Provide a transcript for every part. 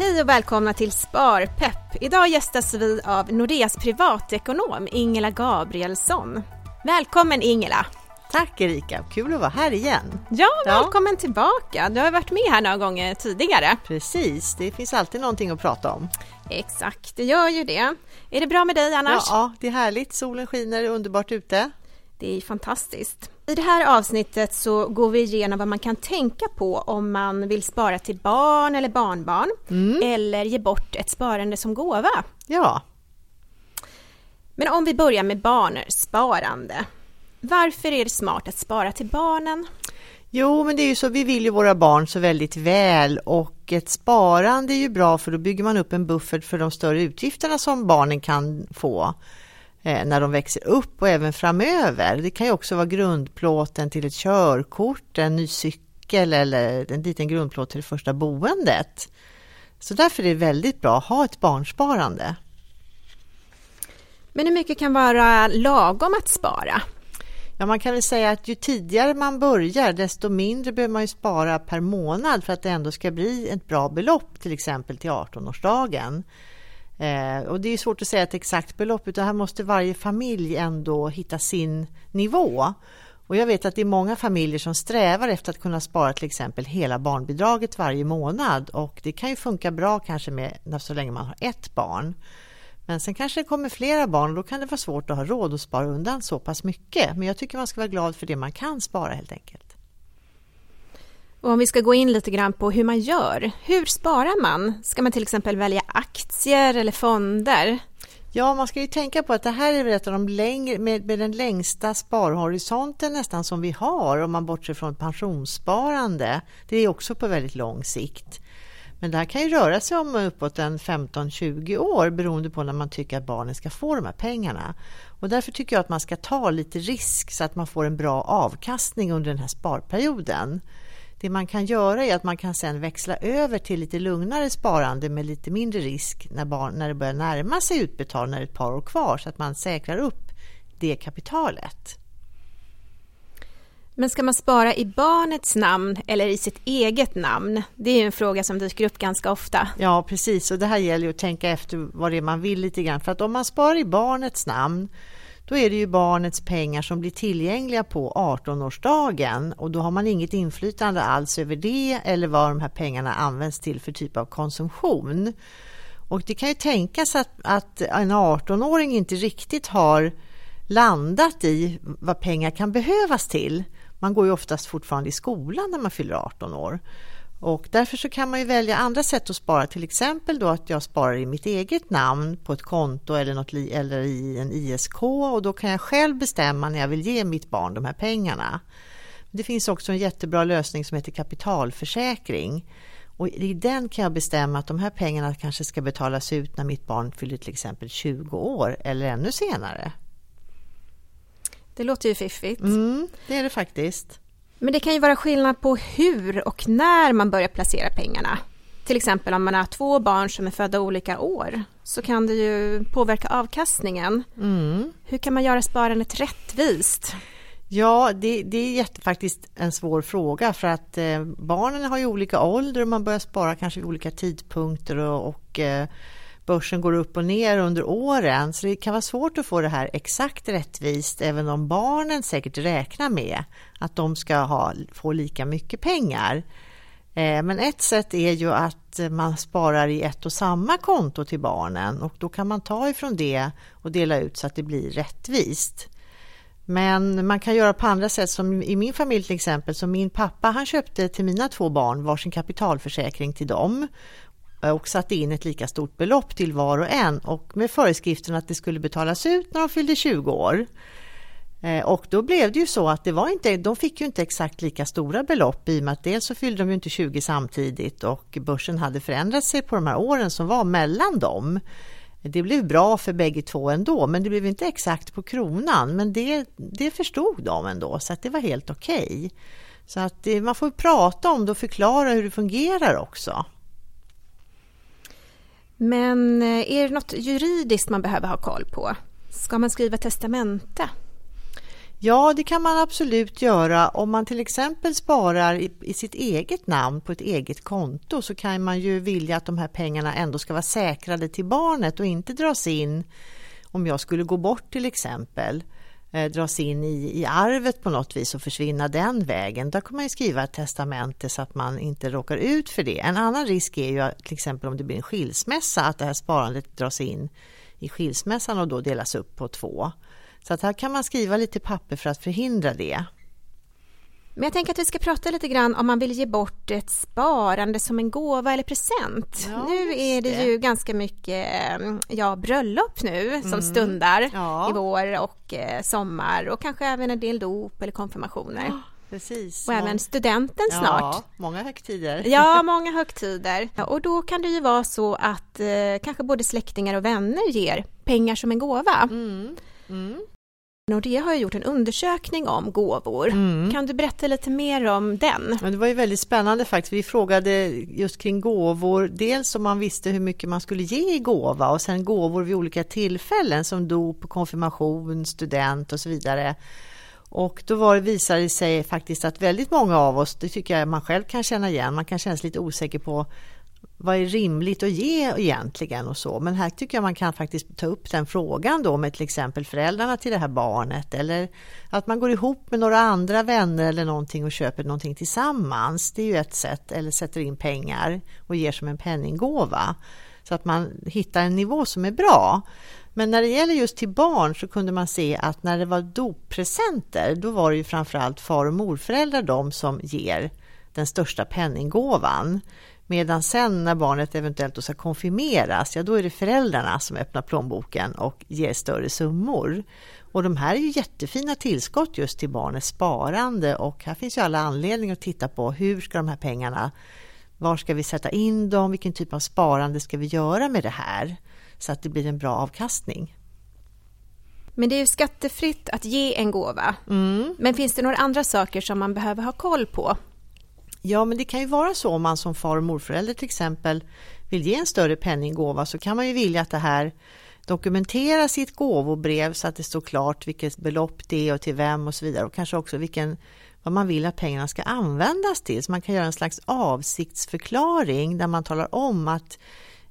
Hej och välkomna till Sparpepp. Idag gästas vi av Nordeas privatekonom Ingela Gabrielsson. Välkommen Ingela! Tack Erika, kul att vara här igen. Ja, välkommen ja. tillbaka. Du har varit med här några gånger tidigare. Precis, det finns alltid någonting att prata om. Exakt, det gör ju det. Är det bra med dig annars? Ja, det är härligt. Solen skiner, underbart ute. Det är fantastiskt. I det här avsnittet så går vi igenom vad man kan tänka på om man vill spara till barn eller barnbarn mm. eller ge bort ett sparande som gåva. Ja. Men om vi börjar med barnsparande. Varför är det smart att spara till barnen? Jo, men det är ju så, vi vill ju våra barn så väldigt väl och ett sparande är ju bra för då bygger man upp en buffert för de större utgifterna som barnen kan få när de växer upp och även framöver. Det kan ju också vara grundplåten till ett körkort, en ny cykel eller en liten grundplåt till det första boendet. Så därför är det väldigt bra att ha ett barnsparande. Men hur mycket kan vara lagom att spara? Ja, man kan väl säga att ju tidigare man börjar desto mindre behöver man ju spara per månad för att det ändå ska bli ett bra belopp till exempel till 18-årsdagen. Eh, och det är svårt att säga ett exakt belopp utan här måste varje familj ändå hitta sin nivå. Och jag vet att det är många familjer som strävar efter att kunna spara till exempel hela barnbidraget varje månad och det kan ju funka bra kanske med så länge man har ett barn. Men sen kanske det kommer flera barn och då kan det vara svårt att ha råd att spara undan så pass mycket. Men jag tycker man ska vara glad för det man kan spara helt enkelt. Och om vi ska gå in lite grann på hur man gör. Hur sparar man? Ska man till exempel välja aktier eller fonder? Ja, man ska ju tänka på att det här är ett av de längre, med, med den längsta sparhorisonten nästan som vi har om man bortser från pensionssparande. Det är också på väldigt lång sikt. Men det här kan ju röra sig om uppåt en 15-20 år beroende på när man tycker att barnen ska få de här pengarna. Och därför tycker jag att man ska ta lite risk så att man får en bra avkastning under den här sparperioden. Det man kan göra är att man kan sen växla över till lite lugnare sparande med lite mindre risk när, barn, när det börjar närma sig utbetalning, när det är ett par år kvar, så att man säkrar upp det kapitalet. Men ska man spara i barnets namn eller i sitt eget namn? Det är en fråga som dyker upp ganska ofta. Ja, precis. Och det här gäller att tänka efter vad det är man vill lite grann. För att om man sparar i barnets namn då är det ju barnets pengar som blir tillgängliga på 18-årsdagen och då har man inget inflytande alls över det eller vad de här pengarna används till för typ av konsumtion. Och det kan ju tänkas att, att en 18-åring inte riktigt har landat i vad pengar kan behövas till. Man går ju oftast fortfarande i skolan när man fyller 18 år. Och därför så kan man ju välja andra sätt att spara, till exempel då att jag sparar i mitt eget namn på ett konto eller, något, eller i en ISK och då kan jag själv bestämma när jag vill ge mitt barn de här pengarna. Det finns också en jättebra lösning som heter kapitalförsäkring. Och I den kan jag bestämma att de här pengarna kanske ska betalas ut när mitt barn fyller till exempel 20 år eller ännu senare. Det låter ju fiffigt. Mm, det är det faktiskt. Men det kan ju vara skillnad på hur och när man börjar placera pengarna. Till exempel om man har två barn som är födda olika år så kan det ju påverka avkastningen. Mm. Hur kan man göra sparandet rättvist? Ja, det, det är jätte, faktiskt en svår fråga för att eh, barnen har ju olika ålder och man börjar spara kanske vid olika tidpunkter och, och eh, börsen går upp och ner under åren så det kan vara svårt att få det här exakt rättvist även om barnen säkert räknar med att de ska ha, få lika mycket pengar. Eh, men ett sätt är ju att man sparar i ett och samma konto till barnen och då kan man ta ifrån det och dela ut så att det blir rättvist. Men man kan göra på andra sätt som i min familj till exempel. Så min pappa han köpte till mina två barn varsin kapitalförsäkring till dem Eh, och satte in ett lika stort belopp till var och en och med föreskriften att det skulle betalas ut när de fyllde 20 år. Eh, och då blev det ju så att det var inte, de fick ju inte exakt lika stora belopp i och med att dels så fyllde de ju inte 20 samtidigt och börsen hade förändrat sig på de här åren som var mellan dem. Det blev bra för bägge två ändå, men det blev inte exakt på kronan. Men det, det förstod de ändå, så att det var helt okej. Okay. Så att det, man får prata om det och förklara hur det fungerar också. Men eh, är det något juridiskt man behöver ha koll på? Ska man skriva testamente? Ja, det kan man absolut göra. Om man till exempel sparar i, i, sitt eget namn på ett eget konto så kan man ju vilja att de här pengarna ändå ska vara säkrade till barnet och inte dras in om jag skulle gå bort till exempel eh, dras in i, i arvet på något vis och försvinna den vägen. Då kan man ju skriva ett testamente så att man inte råkar ut för det. En annan risk är ju att, till exempel om det blir en skilsmässa att det här sparandet dras in i skilsmässan och då delas upp på två. Så att här kan man skriva lite papper för att förhindra det. Men jag tänker att vi ska prata lite grann om man vill ge bort ett sparande som en gåva eller present. Ja, nu är det, det, ju ganska mycket ja, bröllop nu mm. som stundar ja. i vår och eh, sommar och kanske även en del dop eller konfirmationer. Ja, precis. Och även studenten snart. Många högtider. Ja, många högtider. Och då kan det ju vara så att eh, kanske både släktingar och vänner ger pengar som en gåva. Mm. Mm. Nordea har gjort en undersökning om gåvor. Mm. Kan du berätta lite mer om den? Ja, det var ju väldigt spännande faktiskt. Vi frågade just kring gåvor, dels om man visste hur mycket man skulle ge i gåva och sen gåvor vid olika tillfällen som dop, konfirmation, student och så vidare. Och då var det, visade det sig faktiskt att väldigt många av oss, det tycker jag man själv kan känna igen, man kan känna sig lite osäker på vad är rimligt att ge egentligen och så. Men här tycker jag man kan faktiskt ta upp den frågan då med till exempel föräldrarna till det här barnet eller att man går ihop med några andra vänner eller någonting och köper någonting tillsammans. Det är ju ett sätt, eller sätter in pengar och ger som en penninggåva. Så att man hittar en nivå som är bra. Men när det gäller just till barn så kunde man se att när det var doppresenter då var det ju framförallt far och morföräldrar de som ger den största penninggåvan. Medan sen när barnet eventuellt ska konfirmeras, ja då är det föräldrarna som öppnar plånboken och ger större summor. Och de här är ju jättefina tillskott just till barnets sparande och här finns ju alla anledningar att titta på hur ska de här pengarna, var ska vi sätta in dem, vilken typ av sparande ska vi göra med det här så att det blir en bra avkastning. Men det är ju skattefritt att ge en gåva. Mm. Men finns det några andra saker som man behöver ha koll på Ja, men det kan ju vara så om man som far och morförälder till exempel vill ge en större penninggåva så kan man ju vilja att det här dokumenteras i ett gåvobrev så att det står klart vilket belopp det är och till vem och så vidare och kanske också vilken vad man vill att pengarna ska användas till. Så man kan göra en slags avsiktsförklaring där man talar om att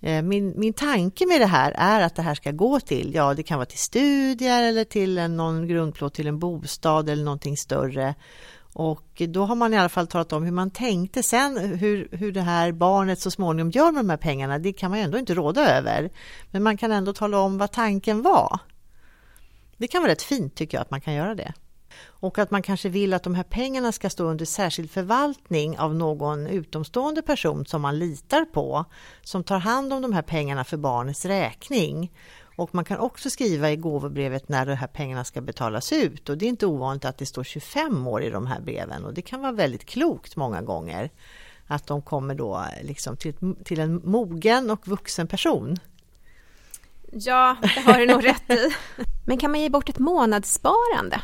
eh, min, min tanke med det här är att det här ska gå till, ja det kan vara till studier eller till en, någon grundplåt till en bostad eller någonting större. Och då har man i alla fall talat om hur man tänkte. Sen hur, hur det här barnet så småningom gör med de här pengarna, det kan man ju ändå inte råda över. Men man kan ändå tala om vad tanken var. Det kan vara rätt fint tycker jag att man kan göra det. Och att man kanske vill att de här pengarna ska stå under särskild förvaltning av någon utomstående person som man litar på, som tar hand om de här pengarna för barnets räkning. Och man kan också skriva i gåvobrevet när de här pengarna ska betalas ut och det är inte ovanligt att det står 25 år i de här breven och det kan vara väldigt klokt många gånger att de kommer då liksom till, till en mogen och vuxen person. Ja, det har du nog rätt i. Men kan man ge bort ett månadssparande?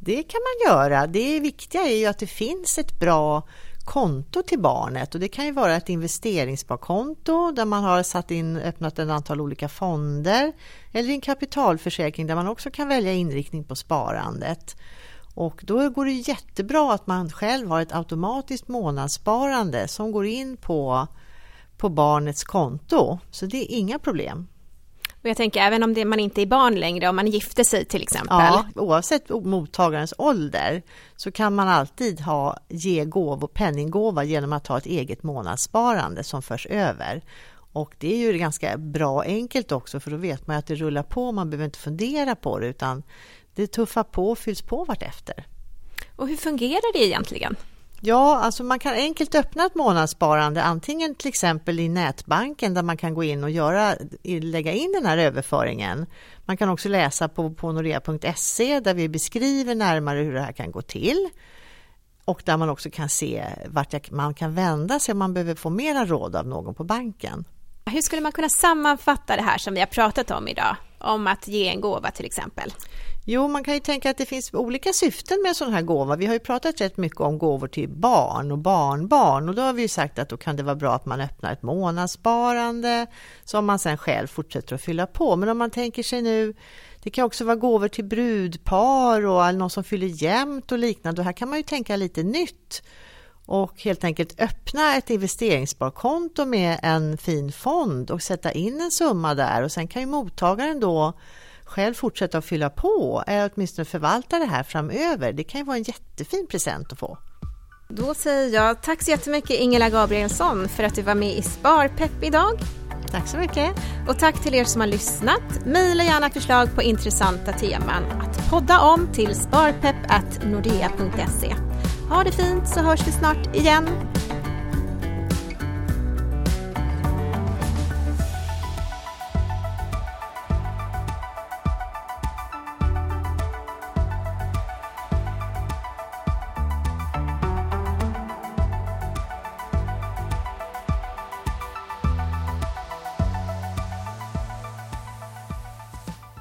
Det kan man göra. Det viktiga är ju att det finns ett bra konto till barnet och det kan ju vara ett investeringssparkonto där man har satt in, öppnat ett antal olika fonder eller en kapitalförsäkring där man också kan välja inriktning på sparandet. Och då går det jättebra att man själv har ett automatiskt månadssparande som går in på, på barnets konto. Så det är inga problem. Och jag tänker även om det, man inte är barn längre, om man gifter sig till exempel. Ja, oavsett mottagarens ålder så kan man alltid ha, ge gåvo, penninggåva genom att ha ett eget månadssparande som förs över. Och det är ju ganska bra enkelt också för då vet man att det rullar på, man behöver inte fundera på det utan det tuffar på och fylls på vartefter. Och hur fungerar det egentligen? Ja, alltså man kan enkelt öppna ett månadssparande antingen till exempel i nätbanken där man kan gå in och göra, lägga in den här överföringen. Man kan också läsa på, på nordea.se där vi beskriver närmare hur det här kan gå till och där man också kan se vart man kan vända sig om man behöver få mera råd av någon på banken. Hur skulle man kunna sammanfatta det här som vi har pratat om idag, om att ge en gåva till exempel? Jo, man kan ju tänka att det finns olika syften med en sån här gåva. Vi har ju pratat rätt mycket om gåvor till barn och barnbarn och då har vi sagt att då kan det vara bra att man öppnar ett månadssparande som man sen själv fortsätter att fylla på. Men om man tänker sig nu, det kan också vara gåvor till brudpar och någon som fyller jämnt och liknande. Och här kan man ju tänka lite nytt och helt enkelt öppna ett investeringssparkonto med en fin fond och sätta in en summa där och sen kan ju mottagaren då själv fortsätta att fylla på eller åtminstone förvalta det här framöver. Det kan ju vara en jättefin present att få. Då säger jag tack så jättemycket Ingela Gabrielsson för att du var med i Sparpepp idag. Tack så mycket. Och tack till er som har lyssnat. Maila gärna förslag på intressanta teman att podda om till sparpepp.nordea.se. Ha det fint så hörs vi snart igen.